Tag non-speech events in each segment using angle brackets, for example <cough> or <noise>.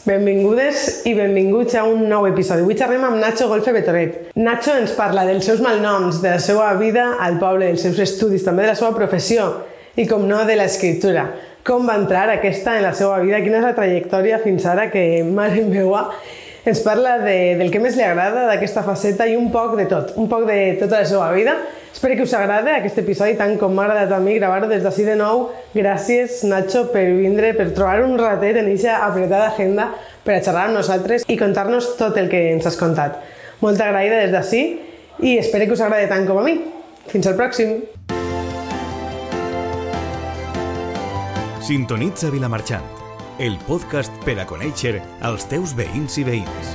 Benvingudes i benvinguts a un nou episodi. Avui xerrem amb Nacho Golfe Betoret. Nacho ens parla dels seus malnoms, de la seva vida al poble, dels seus estudis, també de la seva professió i, com no, de l'escriptura. Com va entrar aquesta en la seva vida, quina és la trajectòria fins ara que, mare meua, ens parla de, del que més li agrada d'aquesta faceta i un poc de tot, un poc de tota la seva vida Espero que us agrade aquest episodi tant com m'ha agradat a mi gravar-ho des d'ací de nou. Gràcies, Nacho, per vindre, per trobar un ratet en aquesta apretada agenda per a xerrar amb nosaltres i contar-nos tot el que ens has contat. Molta agraïda des d'ací i espero que us agrade tant com a mi. Fins al pròxim! Sintonitza Vilamarxant, el podcast per a conèixer els teus veïns i veïnes.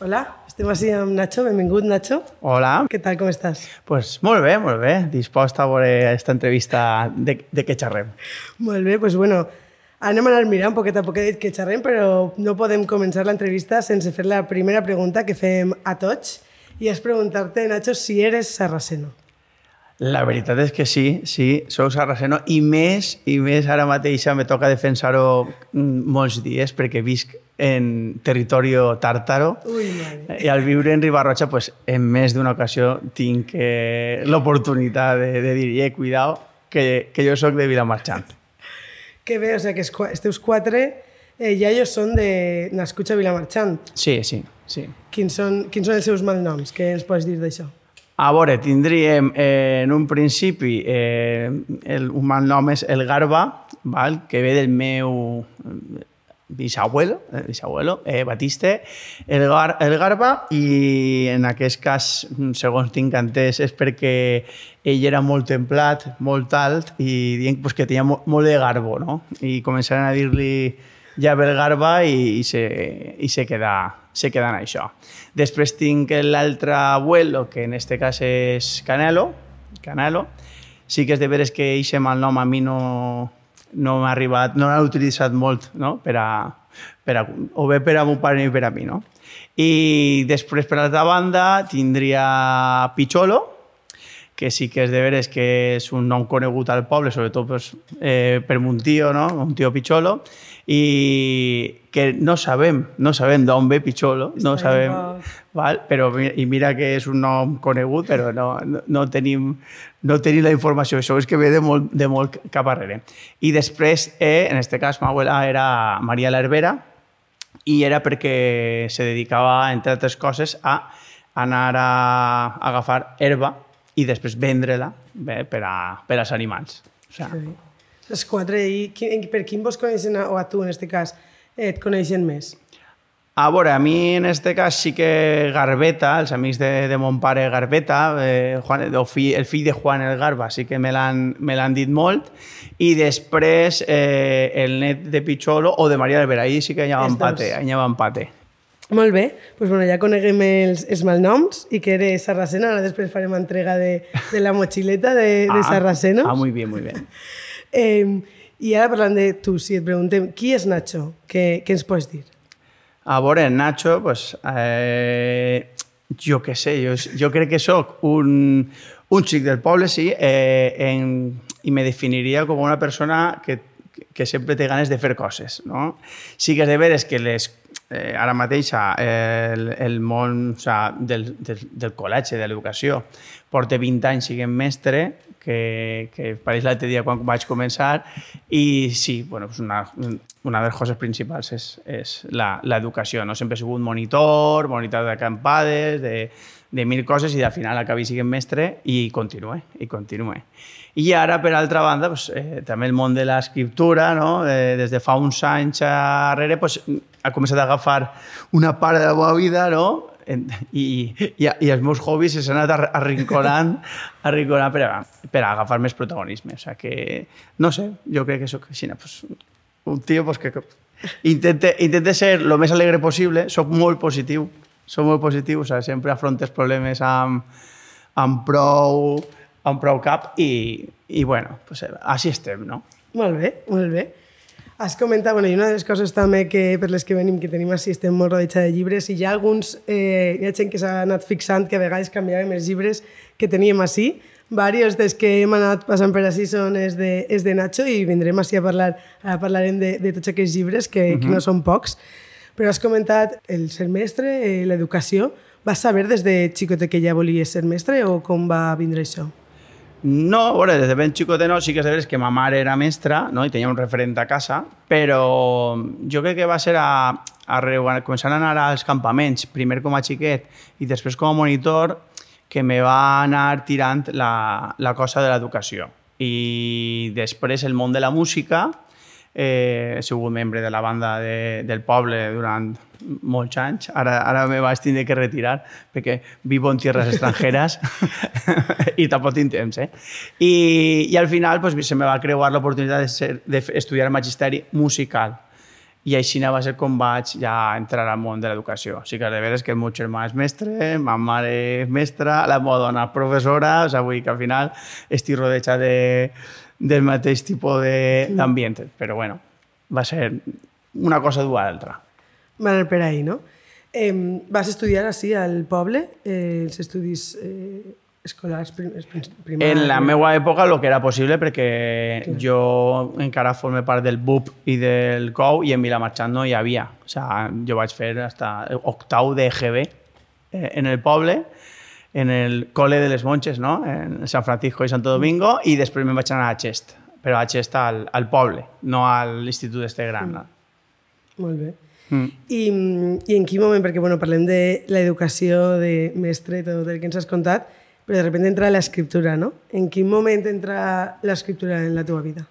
Hola, estem així amb Nacho. Benvingut, Nacho. Hola. Què tal, com estàs? Pues molt bé, molt bé. Dispost a veure aquesta entrevista de, de què xerrem. Molt bé, doncs bueno, anem a anar mirant poquet a poquet que xerrem, però no podem començar l'entrevista sense fer la primera pregunta que fem a tots i és preguntar-te, Nacho, si eres sarraceno. La veritat és que sí, sí, sou sarraceno i més, i més ara mateix me toca defensar-ho mm, molts dies perquè visc en territori tàrtaro Ui, i al viure en Ribarroja pues, en més d'una ocasió tinc eh, l'oportunitat de, de dir eh, cuidao, que, que jo sóc de Vilamarxant. <laughs> Que bé, o sigui que els qua- els teus quatre eh, iaios són de nascuts a Vilamarxant. Sí, sí, sí. Quins són, quins són els seus malnoms? Què ens pots dir d'això? A veure, tindríem eh, en un principi eh, el, un mal nom és el Garba, val? que ve del meu eh, bisabuelo, eh, bisabuelo eh, Batiste, el, Gar, el Garba, i en aquest cas, segons tinc entès, és perquè ell era molt templat, molt alt, i dient pues, que tenia molt, molt de garbo, no? I començaren a dir-li ja ve el Garba i, i, se, i se, queda, se queda en això. Després tinc l'altre abuelo, que en este cas és Canelo, Canelo. Sí que és de veres que eixe mal nom a mi no, no m'ha arribat, no l'he utilitzat molt, no? Per a, per a, o bé per a mon pare ni per a mi, no? I després, per l'altra banda, tindria Picholo, que sí que és de veres que és un nom conegut al poble, sobretot pues, eh, per un tio, no? un tio Picholo, i que no sabem, no sabem d'on ve Picholo, no Està sabem, val? però i mira que és un nom conegut, però no, no, no, tenim, no tenim la informació, això és que ve de molt, de molt cap arrere. I després, eh, en este cas, ma abuela era Maria l'Herbera, i era perquè se dedicava, entre altres coses, a anar a agafar herba i després vendre-la bé, per, a, per als animals. O sigui, bé. Els quatre, i qui, per quin vos coneixen, o a tu en aquest cas, eh, et coneixen més? a veure, a mi en este cas sí que Garbeta, els amics de, de mon pare Garbeta, eh, Juan, el, fill, el fill de Juan el Garba, sí que me l'han dit molt, i després eh, el net de Picholo o de Maria Albera, ahí sí que hi Els empate, hi ha empate. Molt bé, doncs bueno, ja coneguem els, els malnoms i que eres sarracena, ara després farem entrega de, de la mochileta de, de sarracenos. Ah, muy bien, muy bien. <laughs> Eh, I ara parlant de tu, si et preguntem qui és Nacho, què, què ens pots dir? A veure, Nacho, pues, eh, jo què sé, jo, jo crec que sóc un, un xic del poble, sí, eh, en, i me definiria com una persona que, que sempre té ganes de fer coses. No? Sí que és de veres que les, eh, ara mateix eh, el, el món o sigui, del, del, del col·legi, de l'educació, porta 20 anys siguent mestre, que, que pareix l'altre dia quan vaig començar, i sí, bueno, pues una, una de les coses principals és, és l'educació. No? Sempre he sigut monitor, monitor de, de mil coses, i al final acabé siguent mestre i continué, i continué. I ara, per altra banda, pues, eh, també el món de l'escriptura, no? eh, des de fa uns anys darrere, pues, ha començat a agafar una part de la meva vida, no? I, i, i els meus hobbies s'han anat arr- arrinconant, <laughs> arrinconant per, a, per a agafar més protagonisme. O sigui que, no sé, jo crec que sóc així, pues, un tio pues, que que intente, intente ser el més alegre possible, sóc molt positiu, sóc molt positiu, o sigui, sempre afronto els problemes amb, amb prou, amb prou cap i, i bueno, pues, així estem, no? Molt bé, molt bé. Has comentat, bueno, i una de les coses també que per les que venim, que tenim així, estem molt rodejats de llibres, i hi ha alguns, eh, hi ha gent que s'ha anat fixant que a vegades canviàvem els llibres que teníem així, Varios dels que hem anat passant per així són és de, és de Nacho i vindrem així a parlar, ara parlarem de, de tots aquests llibres, que, uh -huh. que no són pocs. Però has comentat el ser mestre, eh, l'educació. Vas saber des de xicote que ja volies ser mestre o com va vindre això? No, a veure, des de ben xicote no, sí que és que ma mare era mestra no? i tenia un referent a casa, però jo crec que va ser a, a, a començar a anar als campaments, primer com a xiquet i després com a monitor, que me va anar tirant la, la cosa de l'educació. I després el món de la música, eh, he sigut membre de la banda de, del poble durant molts anys. Ara, ara me vaig tindre que retirar perquè vivo en tierras <laughs> extranjeras <laughs> i tampoc tinc temps. Eh? I, I al final pues, se me va creuar l'oportunitat d'estudiar de magisteri musical i així va ser com vaig ja entrar al món de l'educació. Sí que de veres que el meu germà és mestre, ma mare és mestra, la meva dona professora, o sigui, vull que al final estic rodejat de, del mateix tipus d'ambient. Però bueno, va ser una cosa du a l'altra. Va anar per ahí, no? Eh, vas estudiar així al poble, eh, els estudis eh, escolars primaris? En la meva època el que era possible perquè Clar. jo encara forme part del BUP i del COU i en Vilamarxant no hi havia. O sigui, jo vaig fer hasta octau de GB eh, en el poble, en el col·le de les Monges, no? en San Francisco i Santo Domingo, i després me'n vaig anar a Xest, però a Xest al, al poble, no a l'institut este gran. Mm. Molt bé. Mm. I, I en quin moment, perquè bueno, parlem de l'educació de mestre i tot el que ens has contat, però de repente entra l'escriptura, no? En quin moment entra l'escriptura en la teva vida?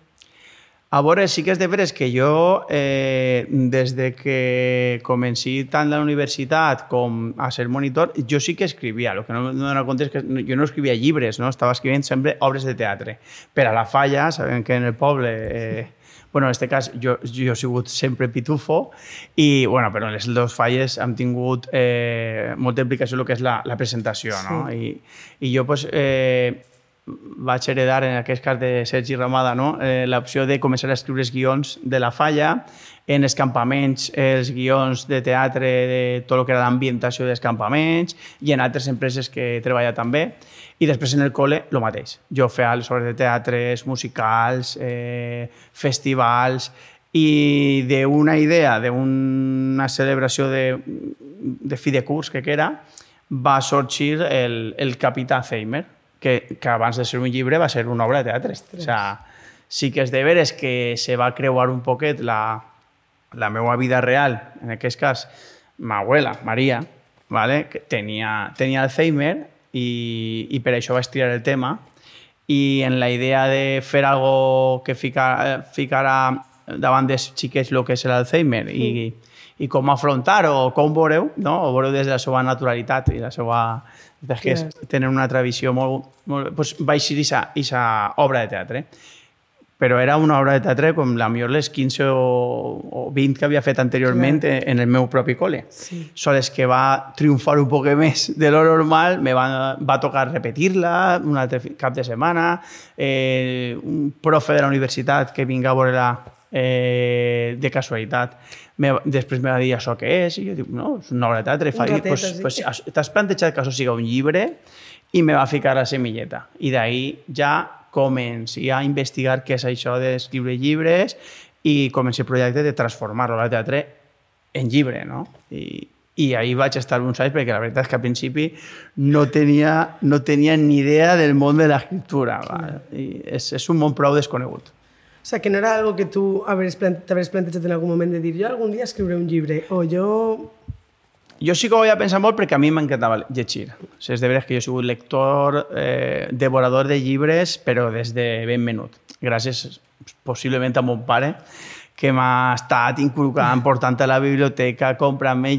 A veure, sí que és de veres que jo, eh, des de que comenci tant la universitat com a ser monitor, jo sí que escrivia. El que no em dono compte és que jo no escrivia llibres, no? estava escrivint sempre obres de teatre. Per a la falla, sabem que en el poble eh, bueno, en aquest cas jo, jo he sigut sempre pitufo i, bueno, però les dues falles hem tingut eh, molta implicació en el que és la, la presentació, sí. no? I, I jo, pues, eh, vaig heredar, en aquest cas de Sergi Ramada, no? eh, l'opció de començar a escriure els guions de la falla, en els campaments, els guions de teatre, de tot el que era l'ambientació dels campaments, i en altres empreses que he treballat també. I després en el col·le, el mateix. Jo feia les obres de teatres, musicals, eh, festivals, i d'una idea, d'una celebració de, de fi de curs que era, va sorgir el, el Capità Zeimer, que, que abans de ser un llibre va ser una obra de teatre. O sea, sí que és de veres que se va creuar un poquet la, la meva vida real, en aquest cas, ma abuela, Maria, vale? que tenia, tenia Alzheimer i, i per això vaig tirar el tema i en la idea de fer algo que ficar, ficara davant dels xiquets el que és l'Alzheimer mm. i, i com afrontar o com veureu, no? o veureu des de la seva naturalitat i la seva... Des que yes. tenen una tradició molt... molt doncs vaig ser aquesta obra de teatre però era una obra de teatre com la millor les 15 o, o 20 que havia fet anteriorment Clar. en el meu propi col·le. Sí. Sols que va triomfar un poc més de lo normal, me va, va tocar repetir-la un altre cap de setmana, eh, un profe de la universitat que vinga a veure-la eh, de casualitat me, després me va dir això què és i jo dic, no, és una obra de teatre. Fa, pues, sí. pues, T'has plantejat que això siga un llibre i me va ficar la semilleta. I d'ahir ja comenci a investigar què és això d'escriure llibres i comenci el projecte de transformar-lo al teatre en llibre, no? I, i ahir vaig estar uns anys perquè la veritat és que al principi no tenia, no tenia ni idea del món de l'escriptura. És, és un món prou desconegut. O sigui, que no era algo que tu t'havies plantejat en algun moment de dir jo algun dia escriuré un llibre o jo jo sí que ho havia pensat molt perquè a mi m'encantava llegir. O sigui, és de veres que jo he sigut lector, eh, devorador de llibres, però des de ben menut. Gràcies, a mon pare, que m'ha estat inculcant, portant a la biblioteca, comprant-me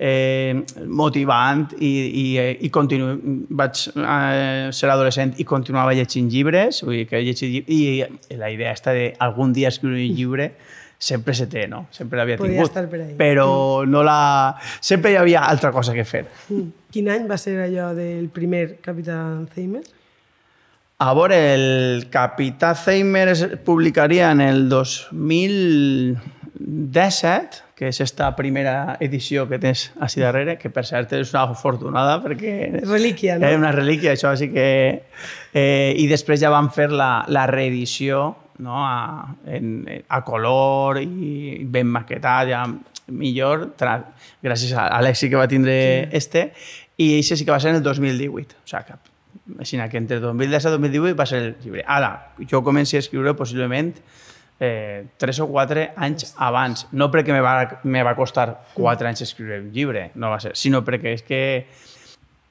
eh, motivant i, i, eh, i continu... vaig eh, ser adolescent i continuava llegint llibres, vull dir que llegir, i la idea està de algun dia escriure un llibre sempre se té, no? Sempre l'havia tingut. estar per ahí. Però no la... sempre hi havia altra cosa que fer. Mm. Quin any va ser allò del primer Capità Zeimer? A veure, el Capità Zeimer es publicaria en el 2000... 17, que és esta primera edició que tens així darrere, que per cert és una afortunada perquè... Relíquia, no? És una relíquia, això, així que... Eh, I després ja van fer la, la reedició no? a, en, a color i ben maquetat, ja millor, tra, gràcies a l'èxit que va tindre sí. este, i això sí que va ser en el 2018. O sigui, que, així que entre 2017 i 2018 va ser el llibre. Ara, jo comenci a escriure possiblement eh, tres o quatre anys abans. No perquè me va, me va costar quatre anys escriure un llibre, no va ser, sinó perquè és que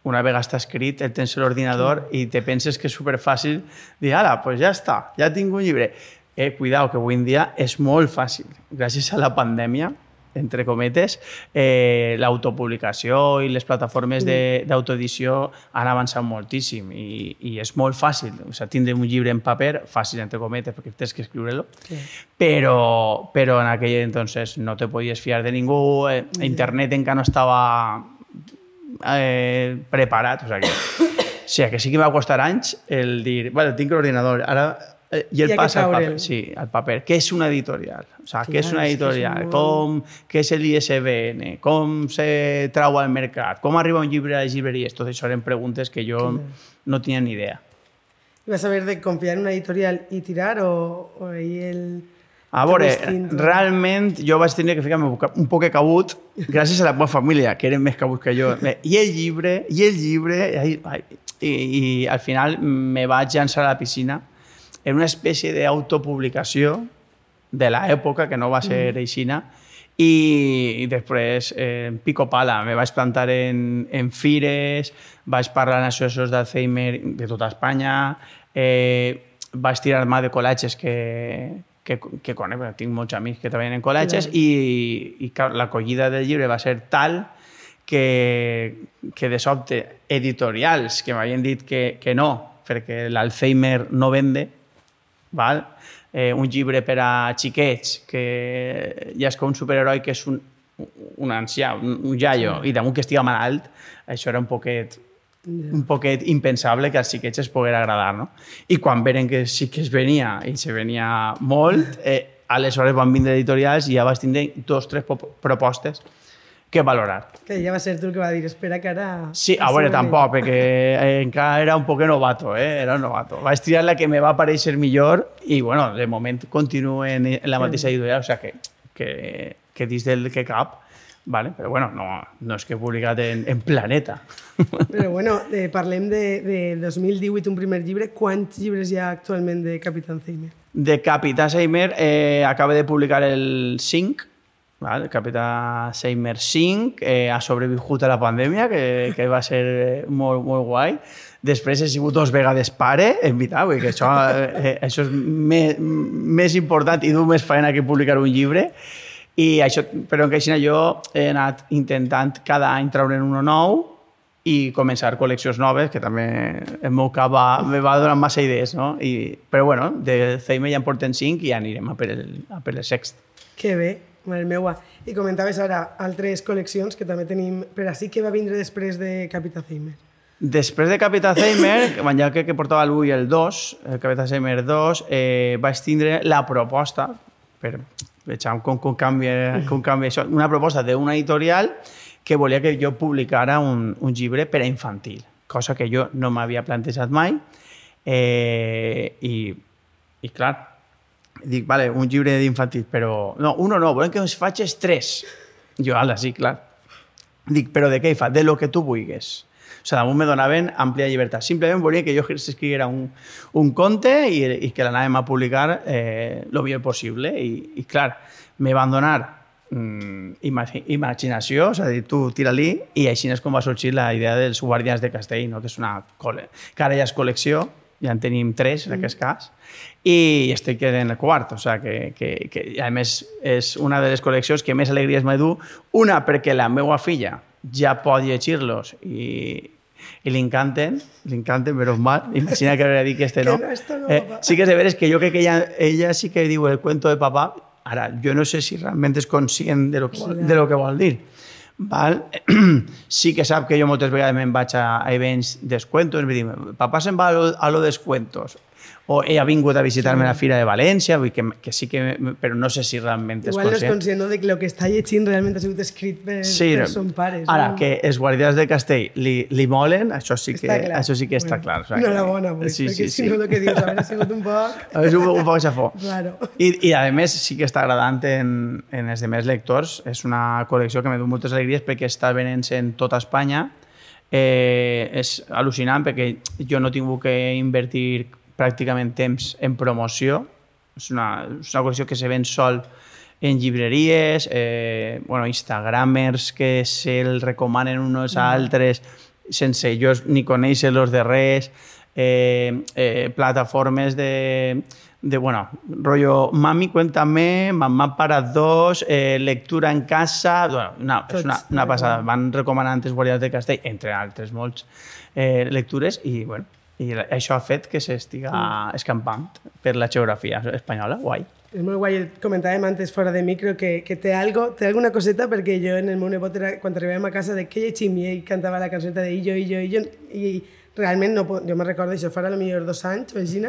una vegada està escrit, el tens a l'ordinador i te penses que és superfàcil dir, ara, pues ja està, ja tinc un llibre. Eh, cuidao, que avui en dia és molt fàcil. Gràcies a la pandèmia, entre cometes, eh, l'autopublicació i les plataformes d'autoedició han avançat moltíssim i, i és molt fàcil. O sigui, tindre un llibre en paper, fàcil, entre cometes, perquè tens que escriure-lo, sí. però, però en aquell entonces no te podies fiar de ningú, eh, internet encara no estava eh, preparat, o sigui que, o sigui, que sí que va costar anys el dir, vale, tinc l'ordinador, ara Eh, I el passa al paper. Sí, al paper. Què és una editorial? O sigui, què és una editorial? És molt... Com, què és l'ISBN? Com se trau al mercat? Com arriba un llibre a les llibreries? Tot això eren preguntes que jo no tenia ni idea. I vas haver de confiar en una editorial i tirar o, o ahí el... A veure, realment jo vaig tenir que ficar-me un poc cabut gràcies a la meva família, que eren més cabuts que jo. I el llibre, i el llibre, i, i, i al final me vaig llançar a la piscina era una espècie d'autopublicació de l'època, que no va ser mm. aixina, i, i després eh, pico pala, me vaig plantar en, en fires, vaig parlar en associacions d'Alzheimer de tota Espanya, eh, vaig tirar mà de col·legis que, que, que conec, tinc molts amics que treballen en col·legis, sí. i, i l'acollida del llibre va ser tal que, que de sobte editorials que m'havien dit que, que no, perquè l'Alzheimer no vende, val? Eh, un llibre per a xiquets que ja és com un superheroi que és un, un ancià, un, un jaio, sí. i damunt que estigui malalt, això era un poquet un poquet impensable que als xiquets es pogués agradar, no? I quan veren que sí que es venia, i se venia molt, eh, aleshores van vindre editorials i ja vas tindre dos, tres propostes que valorar. Que ja va ser tu el que va dir, espera que ara... Sí, a veure, tampoc, perquè <laughs> encara era un poc novato, eh? era novato. Vaig triar la que me va aparèixer millor i, bueno, de moment continuo en, la mateixa editorial, o sea que, que, que dins del que cap, vale? però bueno, no, no és que he publicat en, en Planeta. <laughs> Però bueno, eh, parlem de, de 2018, un primer llibre. Quants llibres hi ha actualment de Capitán Seimer? De Capitán Seimer eh, acaba de publicar el 5, Val? El capità Seymour 5 eh, ha sobreviscut a la pandèmia, que, que va ser molt, molt guai. Després he sigut dos vegades pare, en veritat, vull que això, eh, això és més, més important i du més feina que publicar un llibre. I això, però en Caixina jo he anat intentant cada any treure'n un nou i començar col·leccions noves, que també el meu cap va, me va donar massa idees, no? I, però bueno, de Seymour ja en porten cinc i ja anirem a per el, a per el sext. Que bé. Mare meua. I comentaves ara altres col·leccions que també tenim per així que va vindre després de Capità Zeimer. Després de Capità Zeimer, ja <coughs> que, que portava el 1 i el 2, el Capità Zeimer 2, eh, vaig tindre la proposta, per, vejam com, com, canvia, com canvia això, una proposta d'una editorial que volia que jo publicara un, un llibre per a infantil, cosa que jo no m'havia plantejat mai. Eh, i, I clar, Dic, vale, un llibre d'infantil, però... No, uno no, volem que ens facis tres. Jo, ala, sí, clar. Dic, però de què hi fa? De lo que tu vulguis. O sigui, damunt me donaven àmplia llibertat. Simplement volia que jo escriguera un, un conte i, i que l'anàvem a publicar eh, lo millor possible. I, i me van donar mm, imaginació, és a dir, tu tira-li, i així és com va sorgir la idea dels Guardians de Castell, no? que és una que ara ja ja en tenim tres en mm. aquest cas, i estic en el quart, o sigui que, que, que a més és una de les col·leccions que més alegries m'he du, una perquè la meva filla ja pot llegir-los i, i li encanten, li encanten, però mal. Imagina que hauria dit que este no. <laughs> que no, no eh, sí que és de veres que jo crec que ella, ella sí que diu el cuento de papà, ara, jo no sé si realment és conscient de lo que, de lo que vol dir. Val? <clears throat> Sí que sap que jo moltes vegades me'n vaig a, a events descuentos, em papà se'n va a lo, a lo descuentos o ha vingut a visitar-me a la Fira de València, vull que, que sí que... Però no sé si realment és Igual no és conscient. conscient no, de que el que està llegint realment ha sigut escrit per, Sí, per son pares. Ara, no? que els guardians de Castell li, li molen, això sí que, Està clar. això sí que està Bueno, clar. O sigui, Enhorabona, avui, sí, perquè sí, si sí. no el que dius haver sigut un poc... <laughs> És un, un poc xafó. Claro. I, I, a més, sí que està agradant en, en els demés lectors. És una col·lecció que me du moltes alegries perquè està venent-se en tota Espanya. Eh, és al·lucinant perquè jo no he tingut que invertir pràcticament temps en promoció. És una, és una col·lecció que se ven sol en llibreries, eh, bueno, instagramers que se'l recomanen uns a altres sense jo ni conèixer-los de res, eh, eh, plataformes de, de, bueno, rollo, mami, cuéntame, mamá para dos, eh, lectura en casa, bueno, una, és una, una passada. Van recomanant els Guardians de Castell, entre altres molts eh, lectures, i, bueno, i això ha fet que s'estiga escampant per la geografia espanyola, guai. És molt guai, comentàvem antes fora de micro que, que té, algo, té alguna coseta perquè jo en el meu nebot era, quan arribàvem a casa de que llegim i ell cantava la cançoneta de Illo, Illo, Illo i realment no, jo me recordo això farà potser dos anys o així,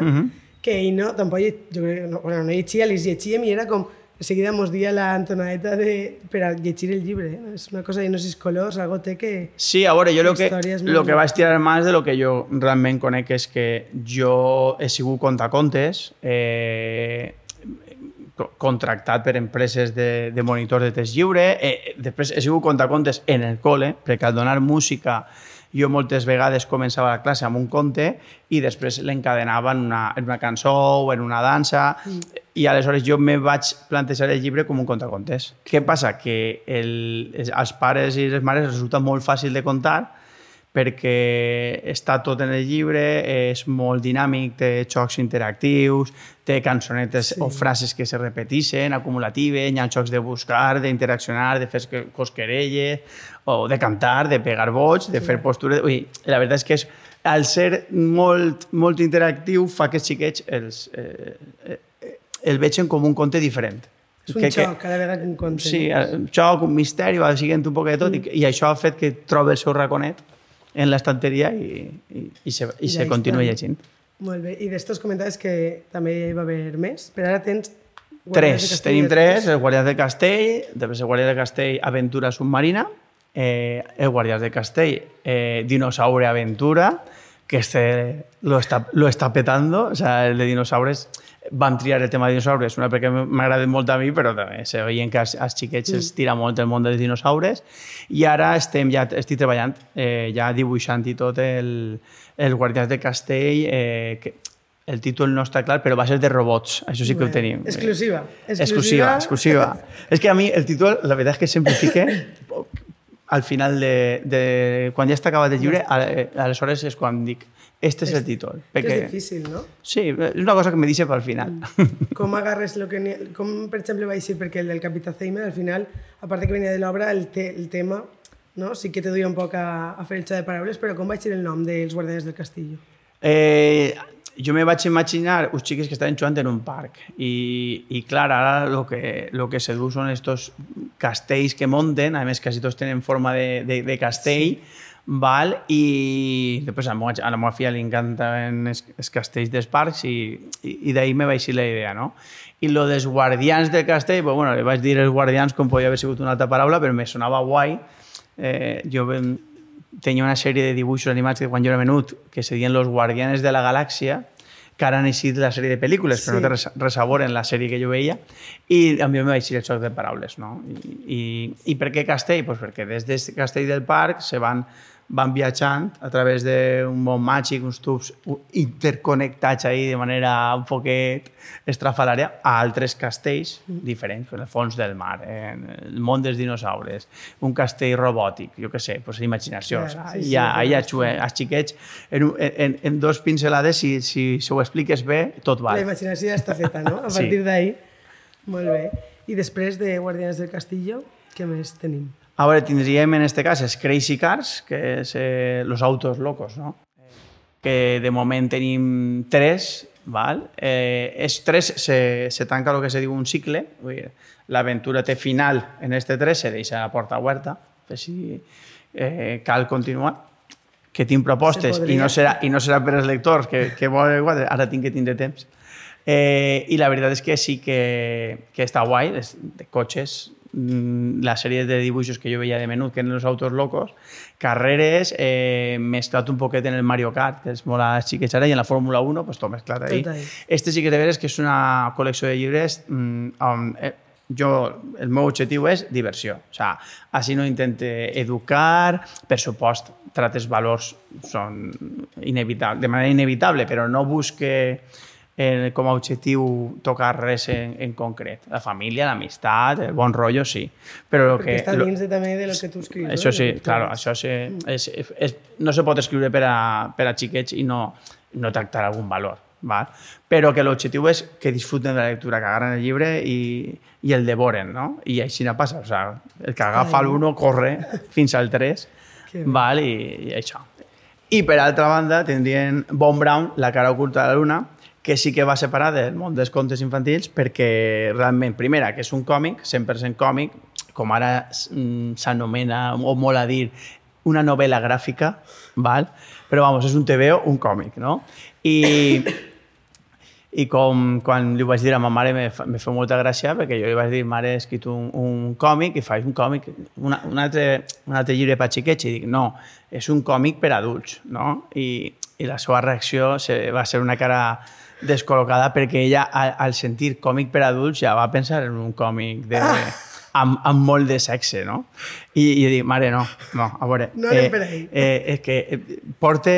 que ell no, tampoc jo bueno, no llegia, li llegíem i era com de seguida mos dia la entonadeta de, per a llegir el llibre. Eh? És una cosa de no sé colors, algo té que... Sí, a veure, jo lo que, lo que vaig tirar més de lo que jo realment conec és que jo he sigut contacontes, eh, co- contractat per empreses de, de monitors de test lliure, eh, després he sigut contacontes en el col·le, perquè al donar música jo moltes vegades començava la classe amb un conte i després l'encadenava en, una, en una cançó o en una dansa i aleshores jo me vaig plantejar el llibre com un contacontes. Què passa? Que el, els pares i les mares resulta molt fàcil de contar perquè està tot en el llibre, és molt dinàmic, té xocs interactius, té cançonetes sí. o frases que se repeteixen, acumulatives, hi ha xocs de buscar, d'interaccionar, de fer que- cosquerelles, o de cantar, de pegar boig, de fer postures... Ui, la veritat és que és, al ser molt, molt interactiu fa que els xiquets els, eh, el vegin com un conte diferent. És un xoc, cada vegada que un conte. Sí, un xoc, un misteri, va siguent un poc de tot, mm. i, i això ha fet que trobi el seu raconet en l'estanteria i, i, i se, i I se continua llegint. Molt bé. I d'estos comentaves que també hi va haver més, però ara tens... Guardians Tres, tenim tres, el Guardians de Castell, després el Guardians de Castell Aventura Submarina, eh, el Guardians de Castell eh, Dinosaure Aventura, que este lo está, lo está petando, o sea, el de dinosaures van triar el tema de dinosaures, una perquè m'agrada molt a mi, però també se veien que als, als xiquets mm. els tira molt el món dels dinosaures, i ara estem ja, estic treballant, eh, ja dibuixant i tot el, el Guardians de Castell, eh, que el títol no està clar, però va ser de robots, això sí que ho Bueno, tenim. exclusiva. Exclusiva, exclusiva. és que a mi el títol, la veritat és que sempre fique al final de, de quan ja està acabat el llibre, eh, aleshores és quan dic, este és el títol. Que Perquè, és difícil, no? sí, és una cosa que me dice pel final. Com <laughs> agarres lo que... n'hi- Com, per exemple, va dir, perquè el del Capità Zeimer, al final, a part que venia de l'obra, el, te, el tema no? sí que te duia un poc a, a fer el de paraules, però com va ser el nom dels Guardians del Castillo? Eh, jo me vaig imaginar uns xiquets que estaven jugant en un parc i, i clar, ara lo que, lo que se du són estos castells que monten, a més quasi tots tenen forma de, de, de castell, sí. Val? i després a, la meva- a la meva filla li encanten els, els castells dels parcs i, i, i d'ahir me va la idea, no? I lo dels guardians de castell, pues, bueno, li vaig dir els guardians com podia haver sigut una altra paraula, però me sonava guai. Eh, jo tenia una sèrie de dibuixos animats que quan jo era menut que se diuen Los Guardianes de la Galàxia ara han eixit la sèrie de pel·lícules, però Sí. no té res, res a veure en la sèrie que jo veia, i a mi em va eixir el xoc de paraules, no? I, i, i per què Castell? Pues perquè des de Castell del Parc se van, van viatjant a través d'un món màgic, uns tubs interconnectats ahí de manera un poquet estrafalària a altres castells diferents, en el fons del mar, en el món dels dinosaures, un castell robòtic, jo què sé, pues, imaginació. Clar, Clar, sí, sí, sí, ja, clar, ja sí. els xiquets, en, en, en dos pincelades, si, si, si ho expliques bé, tot La val. imaginació ja està feta, no? A Sí. partir d'ahir. Molt bé. I després de Guardians del Castillo, què més tenim? A veure, tindríem en este cas els Crazy Cars, que és eh, los autos locos, no? que de moment tenim tres, val? Eh, és tres, se, se tanca el que se diu un cicle, l'aventura té final en este tres, se deixa la porta oberta, per si eh, cal continuar. que tinc propostes i no, serà, i no serà per als lectors que, que volen, ara tinc que tindre temps. Eh, I la veritat és que sí que, que està guai, de cotxes, mm, la sèrie de dibuixos que jo veia de menut, que eren los autos locos, carreres, eh, mesclat un poquet en el Mario Kart, que és molt a xiquets ara, i en la Fórmula 1, pues, tot mesclat ahí. Tot ahí. Este sí que de veres que és una col·lecció de llibres mm, on, eh, jo, el meu objectiu és diversió. O sea, així no intente educar, per supost, trates valors són inevitable, de manera inevitable, però no busque eh, com a objectiu tocar res en, en concret. La família, l'amistat, el bon rotllo, sí. Però lo Perquè que, està lo- dins de, també de lo que tu escrius. això no? sí, que claro, això sí, és, és, no se pot escriure per a, per a xiquets i no, no tractar algun valor. Val? Però que l'objectiu és que disfruten de la lectura, que agarren el llibre i, i el devoren, no? I així no passa. O sea, el que agafa l'1 corre <laughs> fins al 3 Que bé. val? I, i això. I per altra banda tindrien Von Brown, La cara oculta de la luna, que sí que va separar del món dels contes infantils perquè realment, primera, que és un còmic, 100% còmic, com ara mm, s'anomena, o molt a dir, una novel·la gràfica, val? però vamos, és un TVO, un còmic, no? I, <coughs> i com quan li vaig dir a ma mare me fa, me molta gràcia perquè jo li vaig dir, mare, he escrit un, un còmic i faig un còmic, una, un, altre, un altre llibre per xiquets i dic, no, és un còmic per adults, no? I, i la seva reacció se, va ser una cara descol·locada perquè ella al, al sentir còmic per adults ja va pensar en un còmic de, amb, amb molt de sexe, no? I, i dic, mare, no, no, a veure... No anem per ahí. Eh, és que eh, porta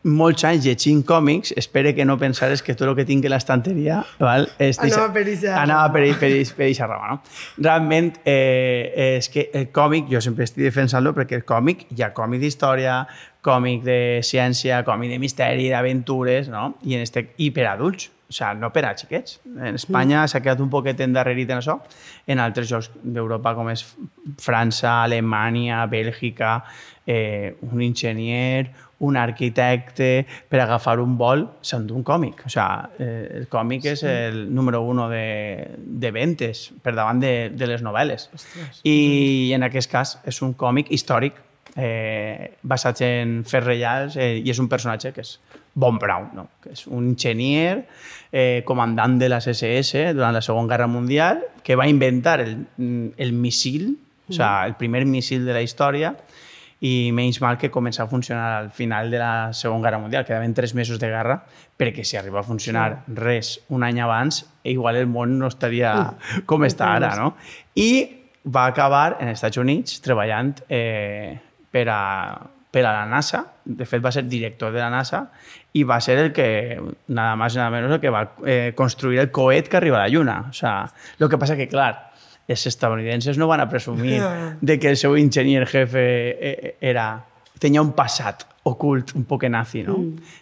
molts anys llegint còmics, espere que no pensares que tot el que tinc a l'estanteria val, és Anava per eixa anava per, per, per eixa rama. No? Realment, eh, és que el còmic, jo sempre estic defensant-lo perquè el còmic, hi ha còmic d'història, còmic de ciència, còmic de misteri, d'aventures, no? I, en este, i per adults, o sigui, no per a xiquets. En Espanya s'ha quedat un poquet endarrerit en això. En altres jocs d'Europa, com és França, Alemanya, Bèlgica, eh, un enginyer, un arquitecte, per agafar un vol, s'endú un còmic. O sigui, eh, el còmic és el número uno de, de ventes per davant de, de les novel·les. I en aquest cas és un còmic històric eh, basat en fets reals eh, i és un personatge que és Von Braun, no? que és un enginyer, eh, comandant de les SS durant la Segona Guerra Mundial, que va inventar el, el missil, o sigui, el primer missil de la història, i menys mal que comença a funcionar al final de la Segona Guerra Mundial. Quedaven tres mesos de guerra, perquè si arriba a funcionar res un any abans, igual el món no estaria com està ara, no? I va acabar en els Estats Units treballant eh, per, a, per a la NASA. De fet, va ser director de la NASA i va ser el que, nada más nada menos, el que va eh, construir el coet que arriba a la Lluna. O sea, lo que pasa que, clar, els estadounidenses no van a presumir de que el seu enginyer jefe eh, era, tenia un passat ocult un poc nazi, no?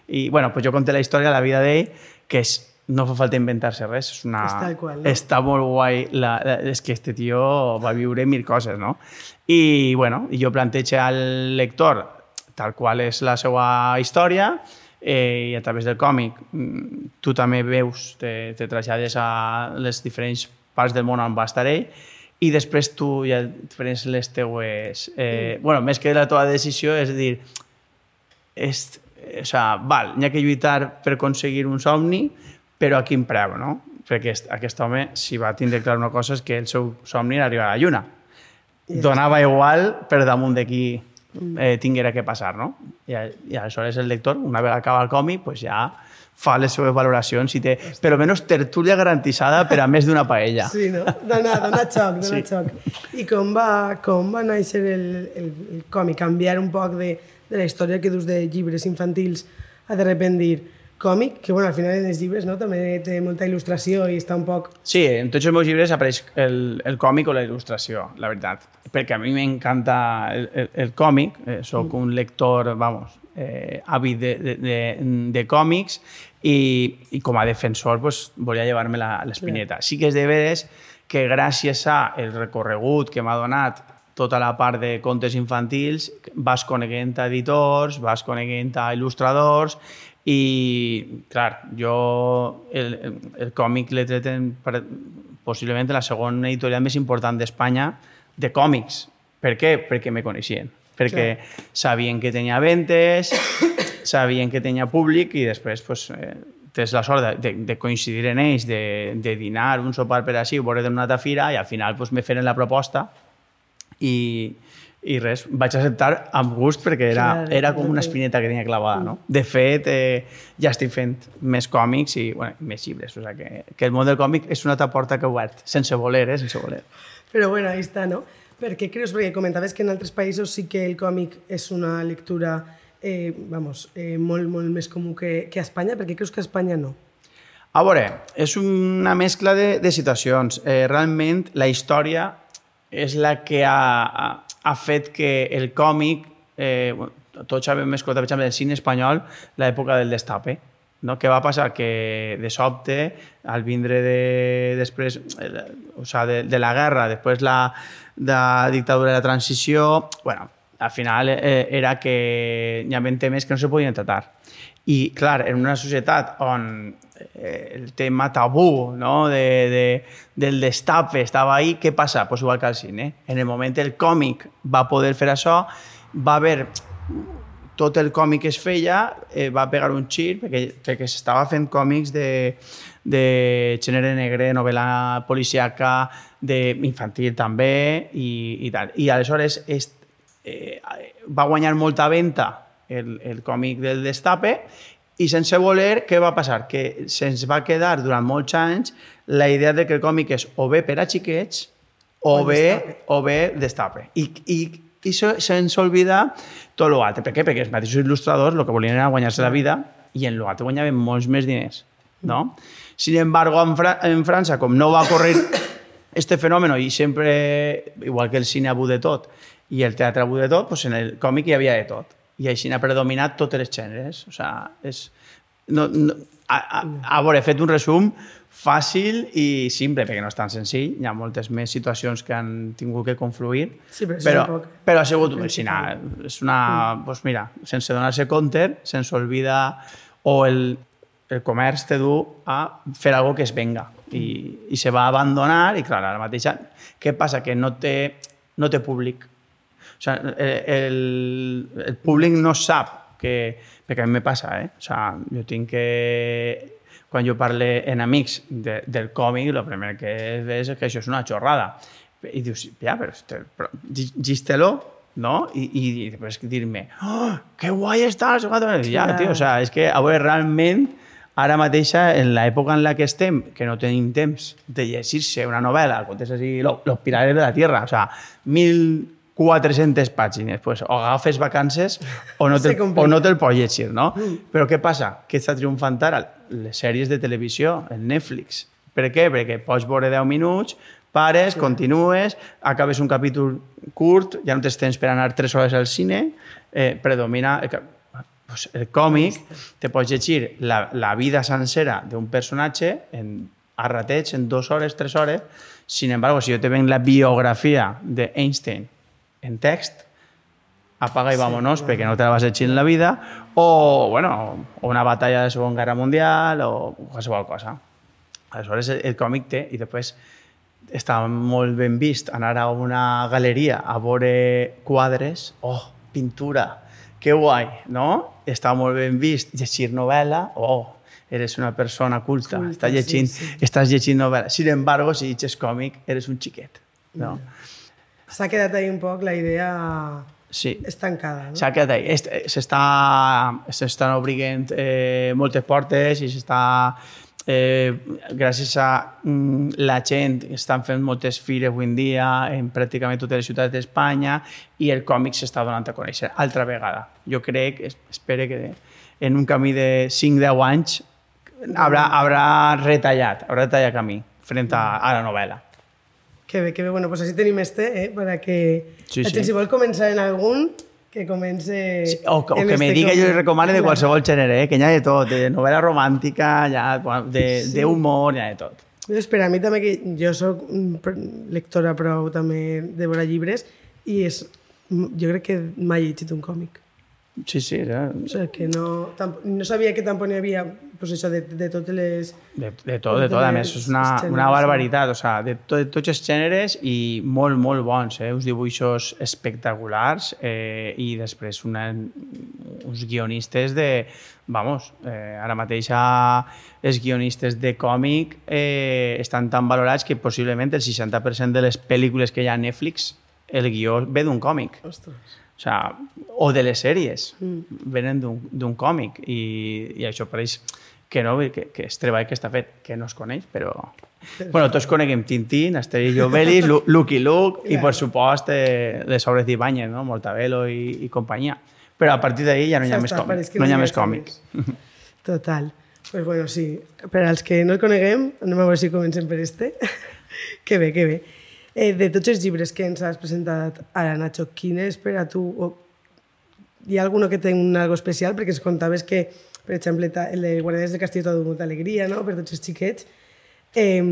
I, bueno, pues jo conté la història de la vida d'ell, que és, no fa falta inventar-se res, és una... Tal qual, no? Està molt guai, la, la, és que este tio va viure mil coses, no? I, bueno, jo plantejo al lector tal qual és la seva història eh, i a través del còmic mm, tu també veus, te, te traslades a les diferents parts del món on va estar ell i després tu ja prens les teues... Eh, bueno, més que la teva decisió, és dir, és, o sea, val, n'hi ha que lluitar per aconseguir un somni, però a quin preu, no? Perquè aquest, aquest home, si va tindre clar una cosa, és que el seu somni era arribar a la lluna. Donava igual per damunt de qui eh, tinguera que passar, no? I, I aleshores el lector, una vegada acaba el còmic, pues ja fa les seves valoracions i té, per almenys, tertúlia garantitzada per a més d'una paella. Sí, no? Dona, dona xoc, dona Sí. xoc. I com va, com va néixer el, el, el còmic? Canviar un poc de, de la història que dus de llibres infantils a de repent dir còmic, que bueno, al final en els llibres no? també té molta il·lustració i està un poc... Sí, en tots els meus llibres apareix el, el còmic o la il·lustració, la veritat. Perquè a mi m'encanta el, el, el còmic, eh, sóc un lector, vamos, eh, àvid de, de, de, de còmics i, i com a defensor pues, volia llevar-me l'espineta. Sí que és de veres que gràcies a el recorregut que m'ha donat tota la part de contes infantils, vas coneguent a editors, vas coneguent a il·lustradors i, clar, jo el, el, còmic l'he tret en, per, possiblement la segona editorial més important d'Espanya de còmics. Per què? Perquè me coneixien. perquè sabien que tenia ventes, <coughs> sabien que tenia públic i després pues, eh, tens la sort de, de, de coincidir en ells, de, de dinar, un sopar per així, veure d'una altra fira i al final pues, me feren la proposta i, i res, vaig acceptar amb gust perquè era, Clar, era com una espineta que tenia clavada, no? De fet, eh, ja estic fent més còmics i bueno, més llibres, o sigui que, que el món del còmic és una altra porta que he obert, sense voler, eh? Sense voler. Però bueno, ahí està, no? Per què creus? Perquè comentaves que en altres països sí que el còmic és una lectura eh, vamos, eh, molt, molt més comú que, que a Espanya. Per què creus que a Espanya no? A veure, és una mescla de, de situacions. Eh, realment, la història és la que ha, ha, ha fet que el còmic, eh, tots sabem escoltar, per exemple, el cine espanyol, l'època del destape. No? Què va passar? Que de sobte, al vindre de, després, eh, o sigui, de, de la guerra, després la, de la dictadura de la transició, bueno, al final eh, era que hi havia temes que no se podien tratar. I, clar, en una societat on eh, el tema tabú no? de, de, del destape estava ahí, què passa? Pues igual que al cine. En el moment el còmic va poder fer això, va haver tot el còmic que es feia eh, va pegar un xir perquè, perquè s'estava fent còmics de, de gènere negre, novel·la policiaca, de infantil també i, i tal. I aleshores és, eh, va guanyar molta venta el, el còmic del Destape i sense voler, què va passar? Que se'ns va quedar durant molts anys la idea de que el còmic és o bé per a xiquets o, O bé, Destape. o bé Destape. I, i, i se- se'ns oblida tot l'altre. Per què? Perquè els mateixos il·lustradors el que volien era guanyar-se la vida i en l'altre guanyaven molts més diners. No? Sin embargo, en, Fra en França, com no va correr <coughs> este fenómeno i sempre, igual que el cine ha de tot i el teatre ha de tot, pues en el còmic hi havia de tot. I així ha predominat totes les gèneres. O sea, és... No, no, a, a, a veure, he fet un resum fàcil i simple, perquè no és tan senzill. Hi ha moltes més situacions que han tingut que confluir. Sí, però però, poc- però ha sigut així, és una... Pues mira, sense donar-se compte, se'ns oblida o el, el comerç te du a fer algo que es venga i, i se va abandonar i clar, ara mateix què passa? Que no té, no té públic o sigui, el, el públic no sap que, perquè a mi me passa, eh? O sigui, jo tinc que quan jo parle en amics de, del còmic, el primer que ves és que això és una xorrada. I dius, ja, però, este, però gístelo, no? I, i, i després dir-me, oh, que guai està! quanto". I Ja, Clar. tio, o sigui, és que, a veure, realment, ara mateixa, en l'època en la que estem, que no tenim temps de llegir-se una novel·la, contes així, lo- Los Pilares de la Tierra, o sigui, 1.400 pàgines, pues, o agafes vacances o no <laughs> te'l o no te'l pots llegir, no? Però què passa? Què està triomfant ara? Les sèries de televisió, el Netflix. Per què? Perquè pots veure 10 minuts, pares, continues, acabes un capítol curt, ja no tens temps per anar 3 hores al cine, eh, predomina... El, pues, el còmic, te pots llegir la, la vida sencera d'un personatge en a ratets, en dues hores, tres hores. Sin embargo, si yo te ven la biografia de Einstein en text, apaga y vámonos, perquè no te la vas llegir en la vida, o, bueno, una batalla de Segona Guerra Mundial, o qualsevol cosa. Aleshores, el, el còmic té, i després està molt ben vist anar a una galeria a veure quadres, oh, pintura, que guai, no? Està molt ben vist llegir novel·la, oh, eres una persona culta, Culta, estàs llegint, sí, sí. estàs llegint novel·la. Sin embargo, si llegis còmic, eres un xiquet, no? S'ha quedat ahí un poc la idea Sí. estancada, no? S'ha quedat ahí. Eh, S'estan obrint eh, moltes portes i s'està... Eh, gràcies a mm, la gent estan fent moltes fires avui en dia en pràcticament totes les ciutats d'Espanya i el còmic s'està donant a conèixer altra vegada. Jo crec, es- espero que en un camí de 5-10 anys haurà, haurà retallat, haurà retallat camí frente a, a la novel·la. Que bé, que bé. Bueno, pues així tenim este, eh? Para que Sí, la sí. gent, si vol començar en algun, que comence... Sí, o, que- o que me este diga, jo li recomano de qualsevol gènere, eh? que n'hi ha de tot, de novel·la romàntica, hi ha de- d'humor, n'hi ha de tot. Doncs per a mi també, que jo sóc mm, lectora prou també de veure llibres i és, jo crec que mai he llegit un còmic. Sí, sí, ja. O sigui, que no, tamp- no sabia que tampoc n'hi havia pues això, de, de totes les... De, de tot, de tot. A més, és una, Els una gèneres, barbaritat. O sigui, de, to, de tots els gèneres i molt, molt bons. Eh? Uns dibuixos espectaculars eh, i després una, uns guionistes de... Vamos, eh, ara mateix els guionistes de còmic eh, estan tan valorats que possiblement el 60% de les pel·lícules que hi ha a Netflix el guió ve d'un còmic. Ostres. O, sea, o de les sèries, mm. venen d'un còmic i, i això pareix que no, que, que és treball que està fet, que no es coneix, però... Bueno, tots coneguem Tintín, Asterix Obelix, Lu- Lucky Luke i, per supost, eh, les obres d'Ibáñez, no? Mortadelo i, i companyia. Però a partir d'ahir ja no hi ha més còmic. No hi ha més còmic. <laughs> Total. Pues bueno, sí. Per als que no el coneguem, anem a veure si comencem per este. <laughs> que bé, que bé. Eh, de tots els llibres que ens has presentat ara, Nacho, quin és per a tu... O... Hi ha alguno que té un algo especial? Perquè ens contaves que, per exemple, el de Guardianes del Castillo tot molta alegria, no?, per tots els xiquets. Eh,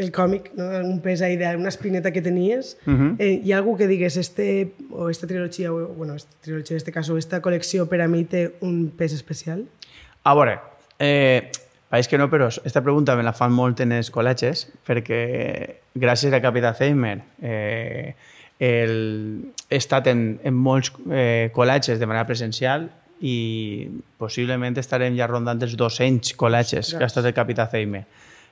el còmic, no? un pes ahí d'una espineta que tenies. Uh -huh. eh, hi ha algú que digues, este, o esta trilogia, o, bueno, esta trilogia en este caso, esta col·lecció per a mi té un pes especial? A veure, eh, pareix que no, però aquesta pregunta me la fan molt en els col·legis, perquè gràcies a Capità Zeimer eh, el, he estat en, en molts eh, col·legis de manera presencial i possiblement estarem ja rondant els 200 col·legis que ha estat el Capità Zeimer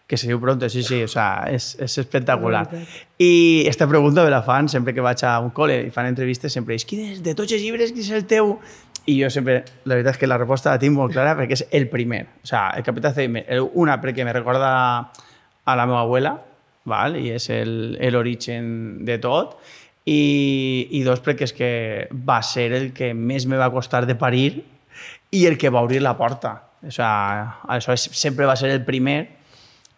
que se diu pronto, sí, sí, o sea, és, és espectacular. I esta pregunta me la fan sempre que vaig a un col·le i fan entrevistes, sempre dius, quin és, de tots els llibres, quin és el teu? I jo sempre, la veritat és que la resposta la tinc molt clara perquè és el primer. O sea, el Capità Zeimer, el- una perquè me recorda a la meva abuela, val? i és el- l'origen de tot, i, i dos perquè és que va ser el que més me va costar de parir i el que va obrir la porta. O sea, això és, sempre va ser el primer,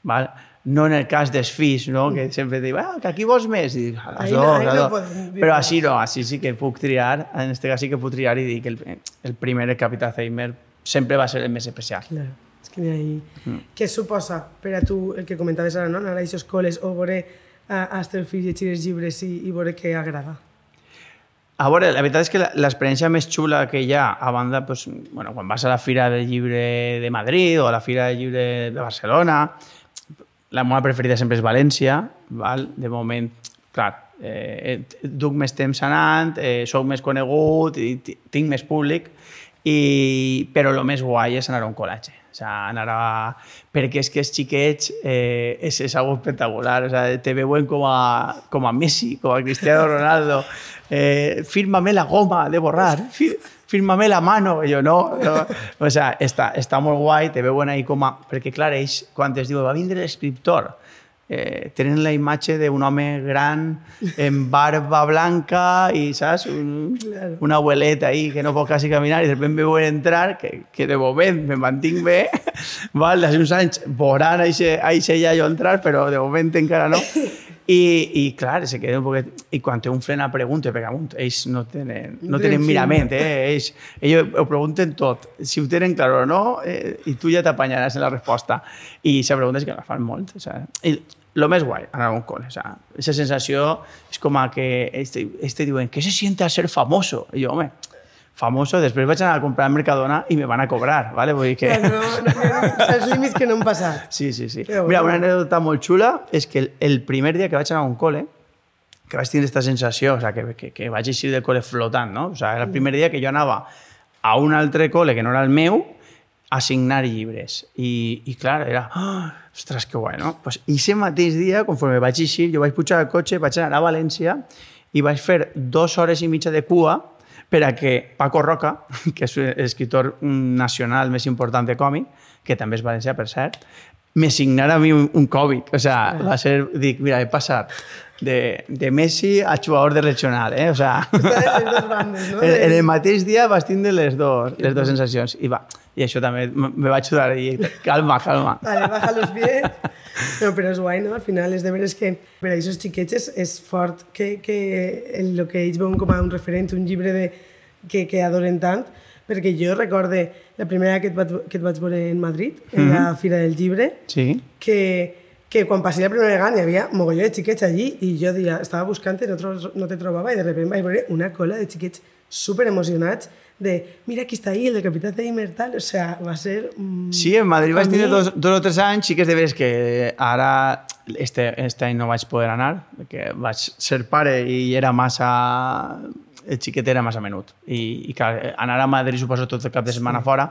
val? No en el cas dels fills, no? que sempre diu, ah, que aquí vols més? I dic, a les Ahí no- no Però així no, així sí que puc triar, en este cas sí que puc triar i dir que el, el primer, el Capità Zeimer, sempre va ser el més especial. Clar, és que n'hi ha ahí... Què suposa per a tu el que comentaves ara, no? anar a aquestes col·les o veure a, a els teus fills llegir els llibres i, i veure què agrada? A veure, la veritat és que la- l'experiència més xula que hi ha, a banda, pues, bueno, quan vas a la Fira del Llibre de Madrid o a la Fira del Llibre de Barcelona, la meva preferida sempre és València, val? de moment, clar, eh, duc més temps anant, eh, soc més conegut, i ti- tinc més públic, i, però el més guai és anar a un col·legi. O sea, anar a... Perquè és que els xiquets eh, és, és algo espectacular. O sea, te veuen com a, com a Messi, com a Cristiano Ronaldo. Eh, fírmame la goma de borrar. Fírmame la mano. I jo, no. no. O sea, està, està molt guai, te veuen ahí com a... Perquè, clar, ells, quan es diu va vindre l'escriptor, eh, tenen la imatge d'un home gran amb barba blanca i, saps, un, Claro. una abueleta ahí que no pot quasi caminar i de sobte me veuen entrar, que, que de moment me mantinc bé, val? d'aquí uns anys veuran això ja jo entrar, però de moment encara no. I, i clar, se queda un poquet... I quan té un frena pregunta, perquè amunt, ells no tenen, no tenen mirament, eh? ells, ells ho pregunten tot. Si ho tenen clar o no, eh, i tu ja t'apanyaràs en la resposta. I se pregunta és que la fan molt. O sea, i lo més guai, anar a un col·le. O sea, esa sensació és com a que este, este diuen, ¿qué se siente al ser famoso? I jo, home, famoso, després vaig anar a comprar al Mercadona i me van a cobrar, ¿vale? Vull dir que... No, no, no, els límits que no han passat. Sí, sí, sí. Bueno. Mira, una anècdota molt xula és que el, el primer dia que vaig anar a un col·le, que vaig tenir aquesta sensació, o sea, que, que, que vaig eixir del col·le flotant, no? O sea, era el primer dia que jo anava a un altre col·le que no era el meu a signar llibres. I, i clar, era... Oh, ostres, que guai, no? Pues, I ese mateix dia, conforme vaig eixir, jo vaig pujar al cotxe, vaig anar a València i vaig fer dues hores i mitja de cua per a que Paco Roca, <laughs> que és l'escriptor nacional més important de còmic, que també és valencià, per cert, me signara a mi un, un còmic. O sea, va ser, dic, mira, he passat de, de Messi a jugador de regional, eh? O sea, bandes, no? en, <laughs> en el mateix dia vas tindre les dos, les dues sensacions. I va, i això també me va ajudar a dir, calma, calma. Vale, baja los pies. No, però és guai, no? Al final és de veres que per a aquests xiquets és, és fort que, que el, el que ells veuen com a un referent, un llibre de, que, que adoren tant, perquè jo recorde la primera que et vaig, que et vaig veure en Madrid, en la Fira del Llibre, Sí. que que quan passé la primera vegada hi havia mogolló de xiquets allí i jo dia, estava buscant i no, no te trobava i de repente vaig veure una cola de xiquets super emocionats de mira aquí està ahí, el de Capità Zeimer, tal. O sea, va ser... Mm, Sí, en Madrid vaig a tenir dos, dos o tres anys, sí que és de veres que ara este, este any no vaig poder anar, perquè vaig ser pare i era massa... El xiquet era massa menut. I, i clar, anar a Madrid suposo tot el cap de setmana fora,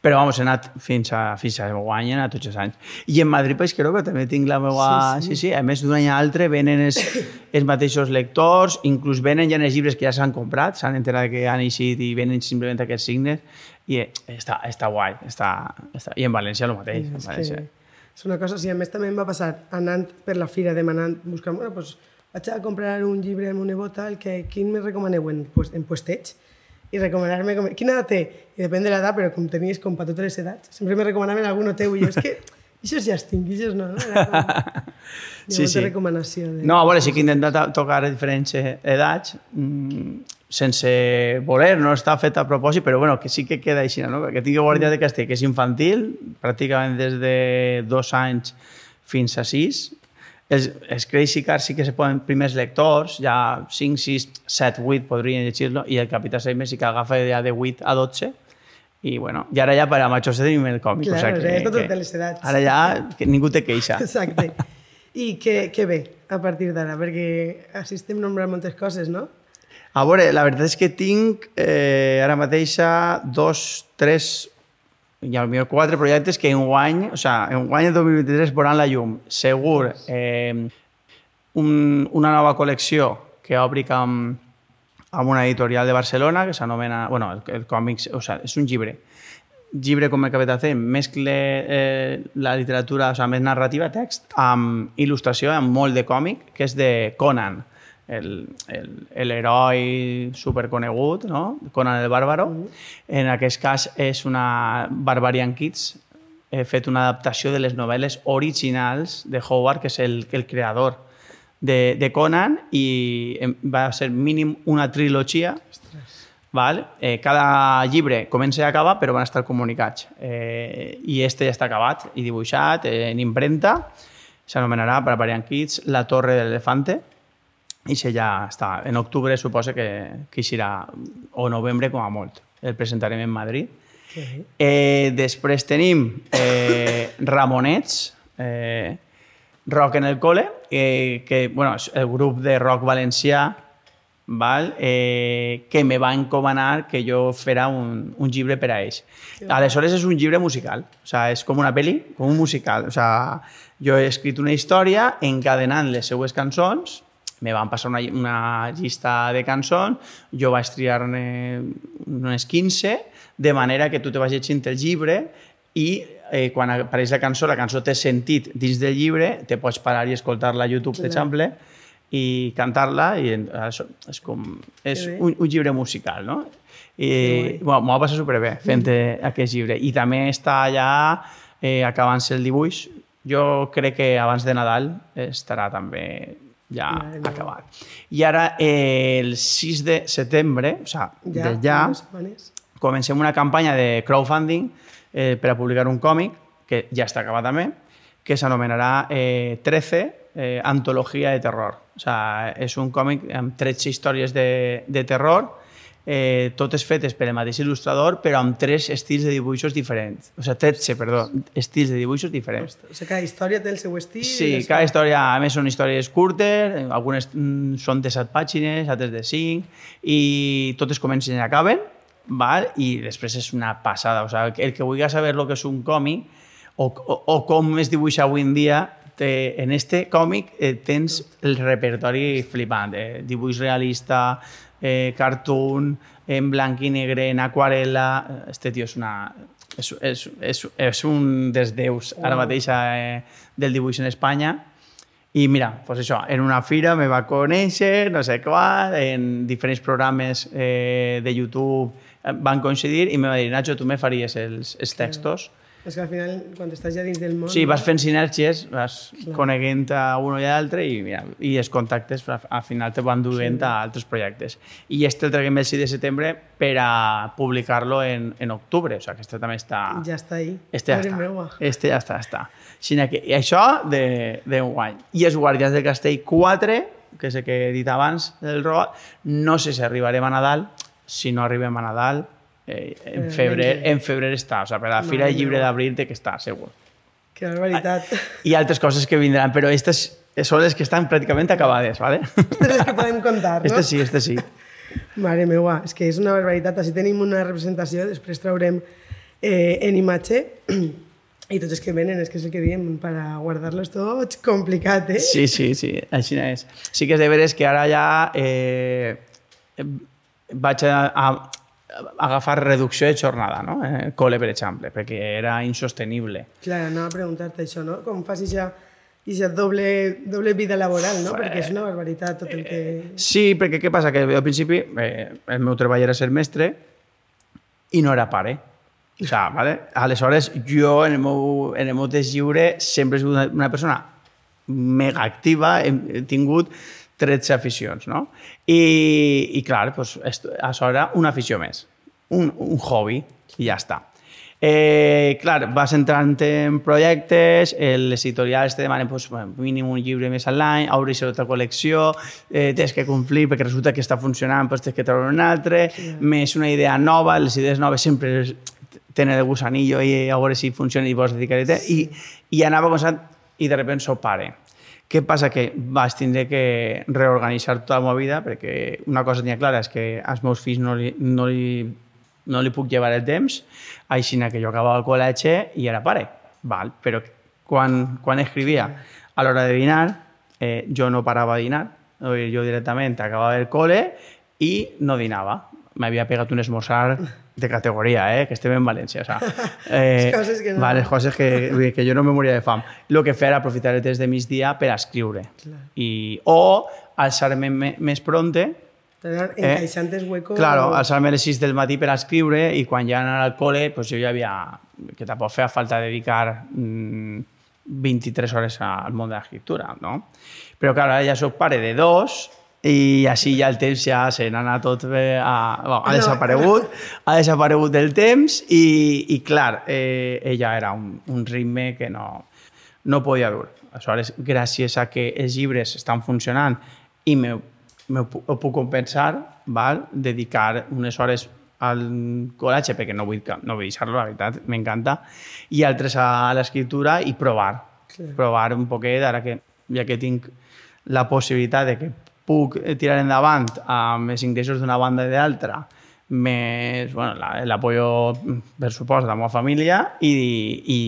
però vamos, he anat fins a, fins a guany, he anat tots els anys. I en Madrid, pues, crec que també tinc la meva... Sí, sí, sí a més d'un any a altre venen els, <coughs> els mateixos lectors, inclús venen ja els llibres que ja s'han comprat, s'han enterat que han eixit i venen simplement aquests signes, i eh, està, està guai, està, està... I en València el mateix. En és, València. que és una cosa, sí, a més també em va passar anant per la fira demanant, buscant, bueno, pues, vaig a comprar un llibre amb una bota, el que, quin me recomaneu en, pues, en puesteig? I recomanar-me com... Quina edat té? I depèn de l'edat, però com tenies com per totes les edats, sempre me recomanaven alguno teu i jo, és que això ja els tinc, això no, no? Era com... Sí, sí, recomanació. De... No, a veure, sí que he intentat to- tocar a diferents eh, edats, mm, sense voler, no està fet a propòsit, però bueno, que sí que queda així, no? Perquè tinc Guàrdia de Castell, que és infantil, pràcticament des de dos anys fins a sis. Els, els Crazy Cars sí que se poden primers lectors, ja 5, 6, 7, 8 podrien llegir-lo, i el Capità Seimer sí que agafa ja de 8 a 12, i bueno, i ara ja per a majors tenim el còmic. Claro, o sea que, és de que totes les edats. Ara ja que ningú té queixa. <laughs> Exacte. I què, què ve a partir d'ara? Perquè així estem nombrant moltes coses, no? A veure, la veritat és que tinc eh, ara mateixa dos, tres, i potser quatre projectes que en guany, o sigui, en guany de 2023 veuran la llum. Segur, eh, un, una nova col·lecció que obric amb, amb una editorial de Barcelona que s'anomena, bueno, el, el còmic, o sigui, és un llibre. Llibre com el que vaig fer, mescle eh, la literatura, o sigui, més narrativa, text, amb il·lustració, amb molt de còmic, que és de Conan, el- el- l'heroi superconegut, no? Conan el Bàrbaro. En aquest cas és una Barbarian Kids, he fet una adaptació de les novel·les originals de Howard, que és el, el creador de, de Conan, i va ser mínim una trilogia Val? Eh, cada llibre comença i acaba, però van estar comunicats. Eh, I este ja està acabat i dibuixat eh, en imprenta. S'anomenarà Barbarian Kids La Torre de l'Elefante. I això ja està. En octubre suposa que, que eixirà, o novembre com a molt. El presentarem en Madrid. Eh, després tenim eh, Ramonets, eh, Rock en el cole, eh, que bueno, és el grup de rock valencià val? Eh, que me va encomanar que jo fera un, un llibre per a ells. Aleshores és un llibre musical, o sea, és com una pel·li, com un musical. O sea, jo he escrit una història encadenant les seues cançons, me van passar una, una llista de cançons, jo vaig triar-ne unes 15, de manera que tu te vas llegint el llibre i eh, quan apareix la cançó, la cançó té sentit dins del llibre, te pots parar i escoltar-la a YouTube, per exemple, i cantar-la i en- això és com és un, un llibre musical, no? I bueno, m'ho va passar superbé fent mm. aquest llibre. I també està allà eh, acabant-se el dibuix. Jo crec que abans de Nadal estarà també ja meva. acabat. I ara, eh, el 6 de setembre, o sigui, Ja, de ja, comencem una campanya de crowdfunding eh, per a publicar un còmic, que ja està acabat també, que s'anomenarà eh, 13, eh, Antologia de Terror. O sigui, és un còmic amb 13 històries de, de terror, eh, totes fetes per el mateix il·lustrador, però amb tres estils de dibuixos diferents. O sigui, 13, perdó, estils de dibuixos diferents. O sigui, cada història té el seu estil. Sí, les- cada història, a més, són històries curtes, algunes mm, són de 7 pàgines, altres de 5, i totes comencen i acaben, val? i després és una passada. O sigui, el que vulgui saber el que és un còmic o, o, o com es dibuixa avui en dia, te, en este còmic eh, tens el repertori flipant, eh? dibuix realista, eh, cartoon, en blanc i negre, en aquarela... Este tio és una... És, és, és, és un dels déus ara mateix eh, del dibuix en Espanya. I mira, pues això, en una fira me va conèixer, no sé qual, en diferents programes eh, de YouTube eh, van coincidir i me va dir, Nacho, tu me faries els, els textos És que al final, quan estàs ja dins del món... Sí, vas fent sinergies, vas coneguent a un i a l'altre i, mira, i els contactes al al final te van duent a altres projectes. I este el traguem el 6 de setembre per a publicar-lo en, en octubre, o sigui que este també està... Ja està ahí. Este ja està. meua. Este ja està, està. Que, I això de, de guany. I els Guàrdies del Castell 4, que és el que he dit abans del robot, no sé si arribarem a Nadal. Si no arribem a Nadal, eh, en, Eh, febrer, vinga. en febrer està. O sigui, per la Mare Fira Llibre d'Abril té que estar, segur. Que barbaritat. I altres coses que vindran, però aquestes són les que estan pràcticament acabades, ¿vale? Aquestes les que podem contar, <laughs> no? Este sí, este sí. Mare meua, és que és una barbaritat. Així tenim una representació, després traurem eh, en imatge <clears throat> i tots els que venen, és que és el que diem, per guardar-los tots, complicat, eh? Sí, sí, sí, així és. Sí que és de veres que ara ja eh, vaig a, a, a agafar reducció de jornada, no? Eh, col·le, per exemple, perquè era insostenible. Clar, anava a preguntar-te això, no? Com fas ixa, ixa doble, doble vida laboral, no? Perquè és una barbaritat tot el que... Sí, perquè què passa? Que al principi eh, el meu treball era ser mestre i no era pare. O sigui, vale? aleshores jo en el, meu, en el meu temps lliure sempre he sigut una, persona mega activa, he tingut 13 aficions, no? I, i clar, pues, esto, això era una afició més, un, un hobby, i ja està. Eh, clar, vas entrant en projectes, eh, les editorials te demanen pues, bueno, mínim un llibre més a l'any, obris altra col·lecció, eh, tens que complir perquè resulta que està funcionant, pues tens que treure un altre, més una idea nova, les idees noves sempre tenen el gusanillo i a veure si funciona i vols dedicar-te. I, I anava constant i de sobte sóc pare. Què passa? Que vaig tindre que reorganitzar tota la meva vida perquè una cosa tenia clara és que als meus fills no li, no li, no li puc llevar el temps, així que jo acabava el col·legi i era pare. Val? Però quan, quan escrivia a l'hora de dinar, eh, jo no parava de dinar, jo directament acabava el col·le i no dinava. M'havia pegat un esmorzar de categoria, eh? que estem en València. O sea, <laughs> eh, coses que no- Vale, que, que jo no me moria de fam. El que feia era aprofitar el temps de migdia per a escriure. I, o alçar-me me- més pronte els huecos... Claro, alçar-me a les 6 del matí per a escriure i quan ja anava al col·le, pues jo ja havia... que tampoc feia falta dedicar mm, 23 hores al món de l'escriptura, no? Però clar, ara ja sóc pare de dos i així ja el temps ja se n'ha tot bé a, bueno, ha desaparegut, ha desaparegut el temps i, i clar, eh, ella era un, un ritme que no, no podia dur. Aleshores, gràcies a que els llibres estan funcionant i me, me, ho puc compensar, val? dedicar unes hores al col·legi, perquè no vull, no vull deixar-lo, la veritat, m'encanta, i altres a l'escriptura i provar. Clar. Provar un poquet, ara que ja que tinc la possibilitat de que puc tirar endavant amb els ingressos d'una banda i de l'altra, més bueno, la- l'apoyo, per supost, de la meva família i, i,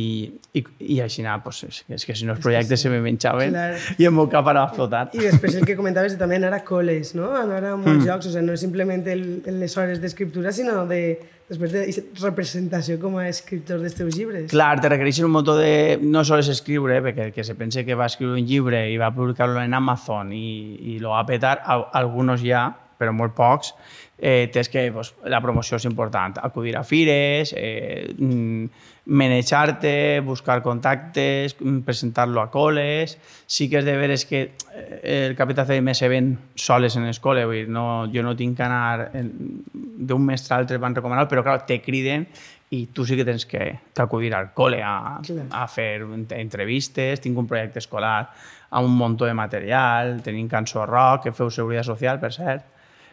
i, i així anar, pues, és, que- és que si no els projectes se me menjaven Clar. i el meu cap anava a flotar. I després el que comentaves de també anar a col·les, no? Anar a molts Mm. llocs, o sigui, no és simplement el, les hores d'escriptura, sinó de, després de representació com a escriptor dels teus llibres. Clar, te requereixen un munt de... No sols escriure, perquè el que se pense que va escriure un llibre i va publicar-lo en Amazon i, i lo va petar, a- algunos ja, però molt pocs, eh, tens que pues, la promoció és important. Acudir a fires, eh, mm, manejar-te, buscar contactes, mm, presentar-lo a col·les. Sí que és de veres que eh, el Capità CM se ven soles en escola, vull dir, no, jo no tinc que anar d'un mestre a l'altre van recomanar, però clar, te criden i tu sí que tens que, que acudir al col·le a, Clar. a fer ent- entrevistes, tinc un projecte escolar amb un munt de material, tenim cançó rock, que feu seguretat social, per cert,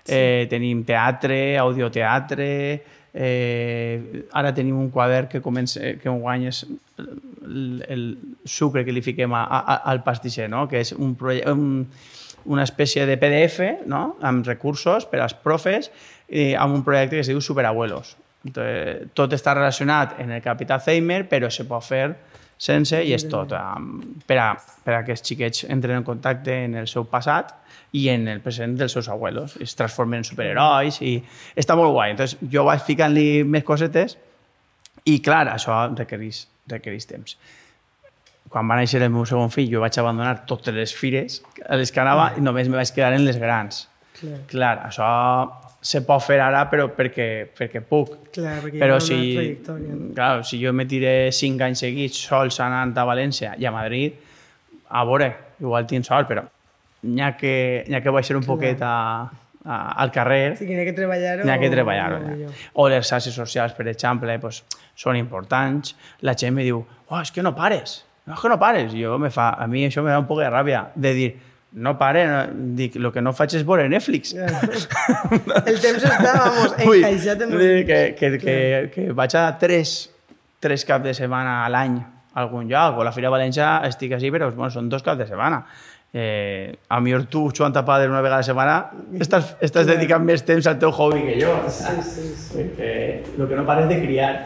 sí. eh, tenim teatre, audioteatre, eh, ara tenim un quadern que comença, que enguany és el, el sucre que li fiquem a, a, al pastisser, no? que és un, un, una espècie de PDF no? amb recursos per als profes eh, amb un projecte que es diu Superabuelos. Entonces, tot està relacionat en el Capità Zeimer, però se pot fer sense i és tot um, per, a, per a que els xiquets entren en contacte en el seu passat i en el present dels seus abuelos. Es transformen en superherois i està molt guai. Entonces, jo vaig ficant-li més cosetes i, clar, això requereix, requereix temps. Quan va néixer el meu segon fill, jo vaig abandonar totes les fires a les que anava i només me vaig quedar en les grans. Clar. Clar, això se pot fer ara però perquè, perquè puc. Clar, perquè però hi ha si, trajectòria. no? clar, si jo me tiré cinc anys seguits sols anant a València i a Madrid, a veure, igual tinc sort, però n'hi ha que, ha que baixar un poquet a, a, al carrer Sí que n'hi ha que treballar-ho. n'hi ha que treballar-ho. o- ja. O les xarxes socials, per exemple, pues, són importants. La gent me diu, oh, és que no pares, no, és que no pares. I jo me fa, a mi això me da un poc de ràbia, de dir, no pare, no, dic, el que no faig és veure Netflix. Ja. El temps està, vamos, <laughs> encaixat en... vull dir que, que, que, que vaig a tres, tres caps de setmana a l'any a algun lloc, o la Fira València estic així, però bueno, són dos caps de setmana. Eh, a millor tu, Joan Tapader, una vegada a la setmana, estàs, estàs dedicant més temps al teu hobby que jo. Sí, sí, sí. Perquè el que no pares de criar. <laughs>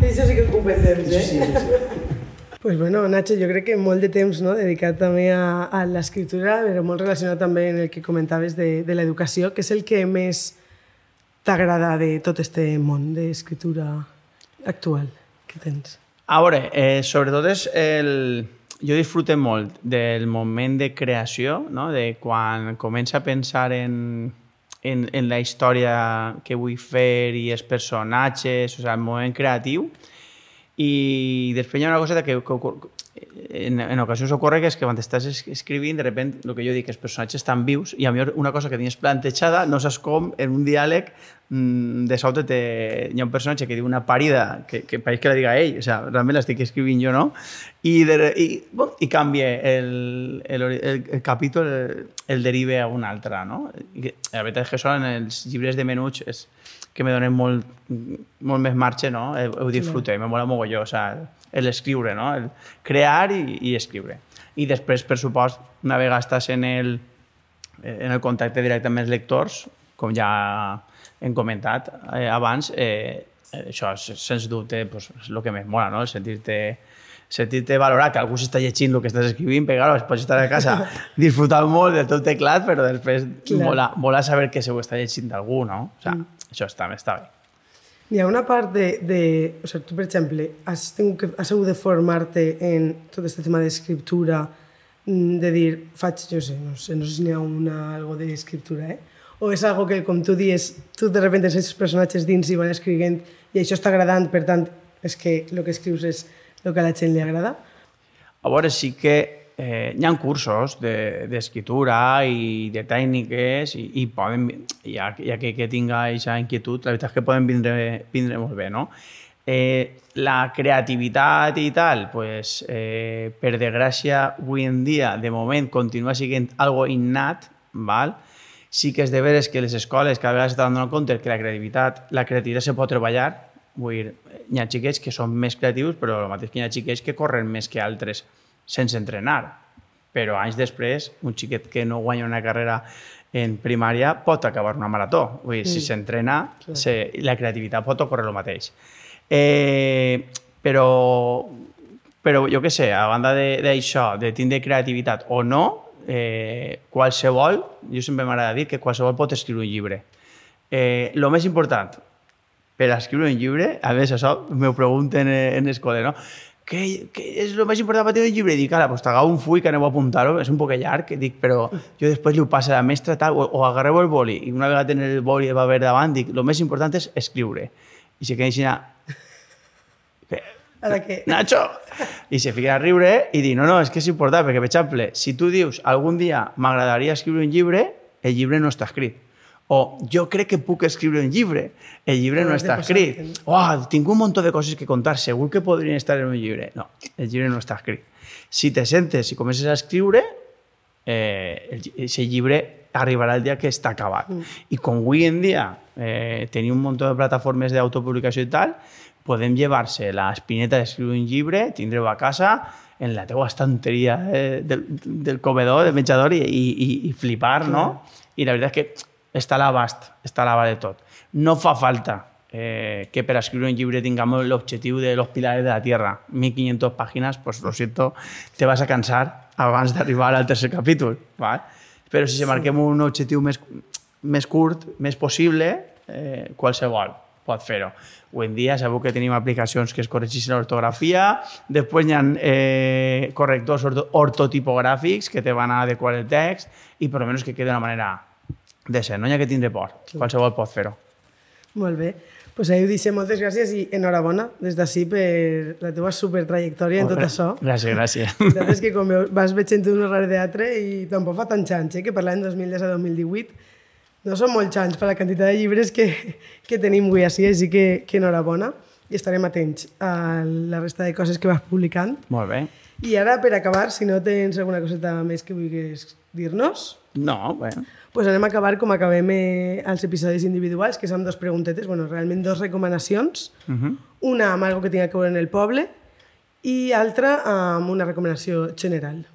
Que això sí que ocupa temps, eh? Sí, sí, sí. Pues bueno, Nacho, jo crec que molt de temps no? dedicat també a, a l'escriptura, però molt relacionat també en el que comentaves de, de l'educació, que és el que més t'agrada de tot este món d'escriptura actual que tens. A veure, eh, sobretot és el... Jo disfrute molt del moment de creació, no? de quan comença a pensar en, en, en la història que vull fer i els personatges, o sigui, el moment creatiu. I després una cosa que, que, en, en ocasions ocorre que és que quan estàs es- escrivint, de repente, el que jo dic, els personatges estan vius i a millor una cosa que tenies plantejada no saps com en un diàleg mm, de sobte te, hi un personatge que diu una parida que, que pareix que la diga ell, o sea, realment l'estic escrivint jo, no? I, de, i, bon, el, el, el, el el, el derive a un altre, no? I la veritat que en els llibres de menuts és que me donen molt, molt més marge, no? Ho, disfruto, i me mola mogolló, o sea, l'escriure, no? El crear i, i escriure. I després, per supost, una vegada estàs en el, en el contacte directe amb els lectors, com ja hem comentat eh, abans, eh, això, s- sens dubte, pues, és el que més mola, no? El sentir-te sentir-te valorar que algú s'està llegint el que estàs escrivint, perquè claro, pots estar a casa <laughs> disfrutant molt del teu teclat, però després Clar. mola, mola saber que se ho està llegint d'algú, no? O sea, això està, està bé. Hi ha una part de... de o sigui, tu, per exemple, has, tingut que, has hagut de formar-te en tot aquest tema d'escriptura, mm, de dir, faig, jo sé, no sé, no sé si n'hi ha una, algo d'escriptura, eh? O és algo que, com tu dius, tu de repente tens els personatges dins i van escrivint i això està agradant, per tant, és que el que escrius és el que a la gent li agrada? A veure, sí que eh, hi ha cursos de- d'escriptura de, i de tècniques i, i poden, hi ha que, que tinga aquesta inquietud, la veritat és que poden vindre, vindre molt bé, no? Eh, la creativitat i tal, pues, eh, per desgràcia, avui en dia, de moment, continua sent algo innat, val? sí que és de veres que les escoles cada vegada s'estan donant compte que la creativitat, la creativitat se pot treballar, vull dir, hi ha xiquets que són més creatius, però el mateix que hi ha xiquets que corren més que altres sense entrenar. Però anys després, un xiquet que no guanya una carrera en primària pot acabar una marató. Vull dir, si s'entrena, se, la creativitat pot ocórrer el mateix. Eh, però, però jo què sé, a banda de- d'això, de, de tindre creativitat o no, eh, qualsevol, jo sempre m'agrada dir que qualsevol pot escriure un llibre. Eh, lo més important per escriure un llibre, a més això m'ho pregunten en, en escola, no? Què, què és el més important per tenir un llibre? I dic, ara, pues t'agafo un full que aneu a apuntar-ho, és un poc llarg, dic, però jo després li ho passo a la mestra tal, o, o agarreu el boli, i una vegada tenir el boli va haver davant, dic, el més important és escriure. I se queda així, "Què? Ara que... Nacho! I se fica a riure i dir, no, no, és que és important, perquè, per exemple, si tu dius algun dia m'agradaria escriure un llibre, el llibre no està escrit. O jo crec que puc escriure un llibre, el llibre no, No, està escrit. Oh, tinc un munt de coses que contar, segur que podrien estar en un llibre. No, el llibre no està escrit. Si te sentes i comences a escriure, eh, el, ese llibre arribarà el dia que està acabat. Mm. I com avui en dia eh, tenim un munt de plataformes d'autopublicació i tal, podem llevar-se la espineta d'escriure un llibre, tindre-ho a casa, en la teua estanteria eh, del, del comedor, del menjador, i, i, i flipar, no? I la veritat és que està a l'abast, està a l'abast de tot. No fa falta eh, que per escriure un llibre tengamos l'objectiu de los pilares de la Tierra. 1500 pàgines, pues lo siento, te vas a cansar abans d'arribar al tercer capítol. ¿vale? Però si se marquem un objectiu més, més curt, més possible, eh, qualsevol pot fer-ho. Avui en dia sabeu que tenim aplicacions que es corregeixen l'ortografia, després hi ha eh, correctors orto ortotipogràfics que te van a adequar el text i per almenys que quede d'una manera de ser, no hi ha que tindre por. Qualsevol pot fer-ho. Molt bé. Pues ahí ho deixem. Moltes gràcies i enhorabona des d'ací per la teva supertrajectòria en tot això. Gràcies, gràcies. La és que com vas veient un rare teatre i tampoc fa tants anys, eh, que l'any 2010 a 2018 no són molts anys per la quantitat de llibres que, que tenim avui així, així que, que enhorabona i estarem atents a la resta de coses que vas publicant. Molt bé. I ara, per acabar, si no tens alguna coseta més que vulguis dir-nos, No, bueno. Pues anem a acabar com acabem eh, els episodis individuals, que són dos preguntetes, bueno, realment dos recomanacions, Uh -huh. una amb algo que tinga que veure en el poble i altra amb una recomanació general.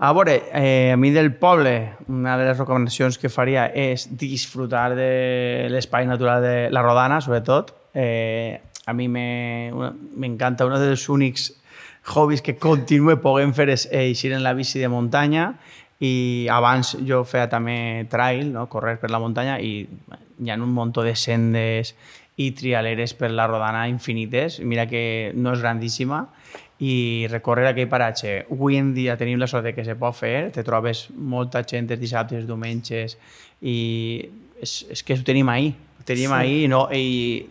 A veure, eh, a mi del poble, una de les recomanacions que faria és disfrutar de l'espai natural de la Rodana, sobretot. Eh, a mi me- una- m'encanta, un dels únics hobbies que continue podent fer és eixir en la bici de muntanya i abans jo feia també trail, no? correr per la muntanya i hi ha un munt de sendes i trialeres per la Rodana infinites. Mira que no és grandíssima i recórrer aquell paratge. Avui en dia tenim la sort de que se pot fer, te trobes molta gent els dissabtes, diumenges, i és, és que ho tenim ahir, ho tenim Sí. ahir, no, i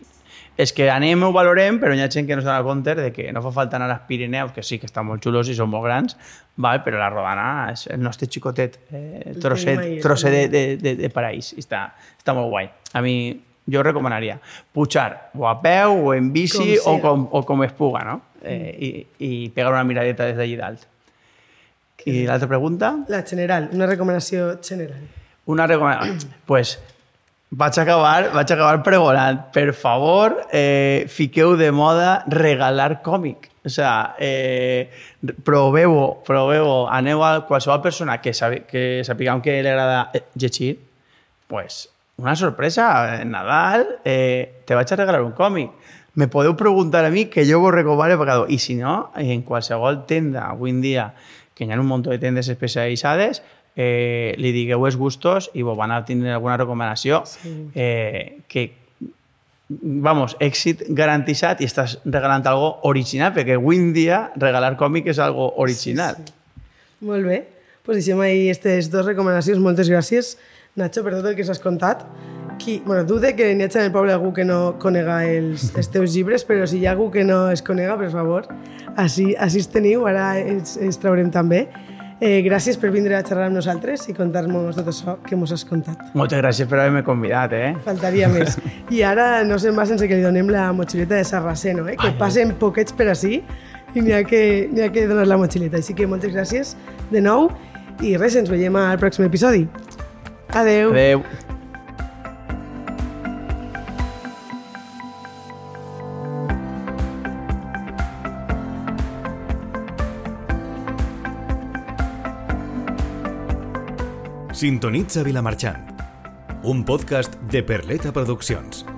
és que anem ho valorem, però hi ha gent que no s'adona compte de que no fa falta anar als Pirineus, que sí que estan molt xulos i són molt grans, val? però la Rodana és el nostre xicotet, eh, El trosset, trosset de, de, de, de paraís, i està, està molt guai. A mi, jo recomanaria pujar o a peu o en bici Com o com, o com es puga, no? Eh, i, I pegar una miradeta des d'allí dalt. I l'altra pregunta? La general, una recomanació general. Una recomanació. <clears throat> pues, vaig acabar, vaig acabar pregonant. Per favor, eh, fiqueu de moda regalar còmic. O sea, eh, proveu-ho, proveu-ho. Aneu a qualsevol persona que, sabi, que sapiguem que li agrada eh, llegir, pues, una sorpresa, en Nadal, eh, te vaig a regalar un còmic. Me podeu preguntar a mi que jo vos recomano el pecador. I si no, en qualsevol tenda, avui en dia, que hi ha un munt de tendes especialitzades, eh, li digueu els gustos i vos van a tindre alguna recomanació Sí. eh, que vamos, èxit garantitzat i estàs regalant algo original, perquè avui en dia regalar còmic és algo original. Sí, sí. Molt bé. Pues deixem ahir aquestes dues recomanacions. Moltes gràcies, Nacho, per tot el que s'has contat. Qui, bueno, dude que n'hi hagi en el poble algú que no conega els, <laughs> els teus llibres, però si hi ha algú que no es conega, per favor, així, així teniu, ara els, els traurem també. Eh, gràcies per vindre a xerrar amb nosaltres i contar-nos tot això que mos has contat. Moltes gràcies per haver-me convidat, eh? Faltaria més. <laughs> I ara no se'n va sense que li donem la motxileta de Sarraceno, eh? que passen poquets per ací i n'hi ha, que, ha que donar la motxileta. Així que moltes gràcies de nou i res, ens veiem al pròxim episodi. Adeu. Adéu. Sintonitza Vilamarxant, un podcast de Perleta Produccions.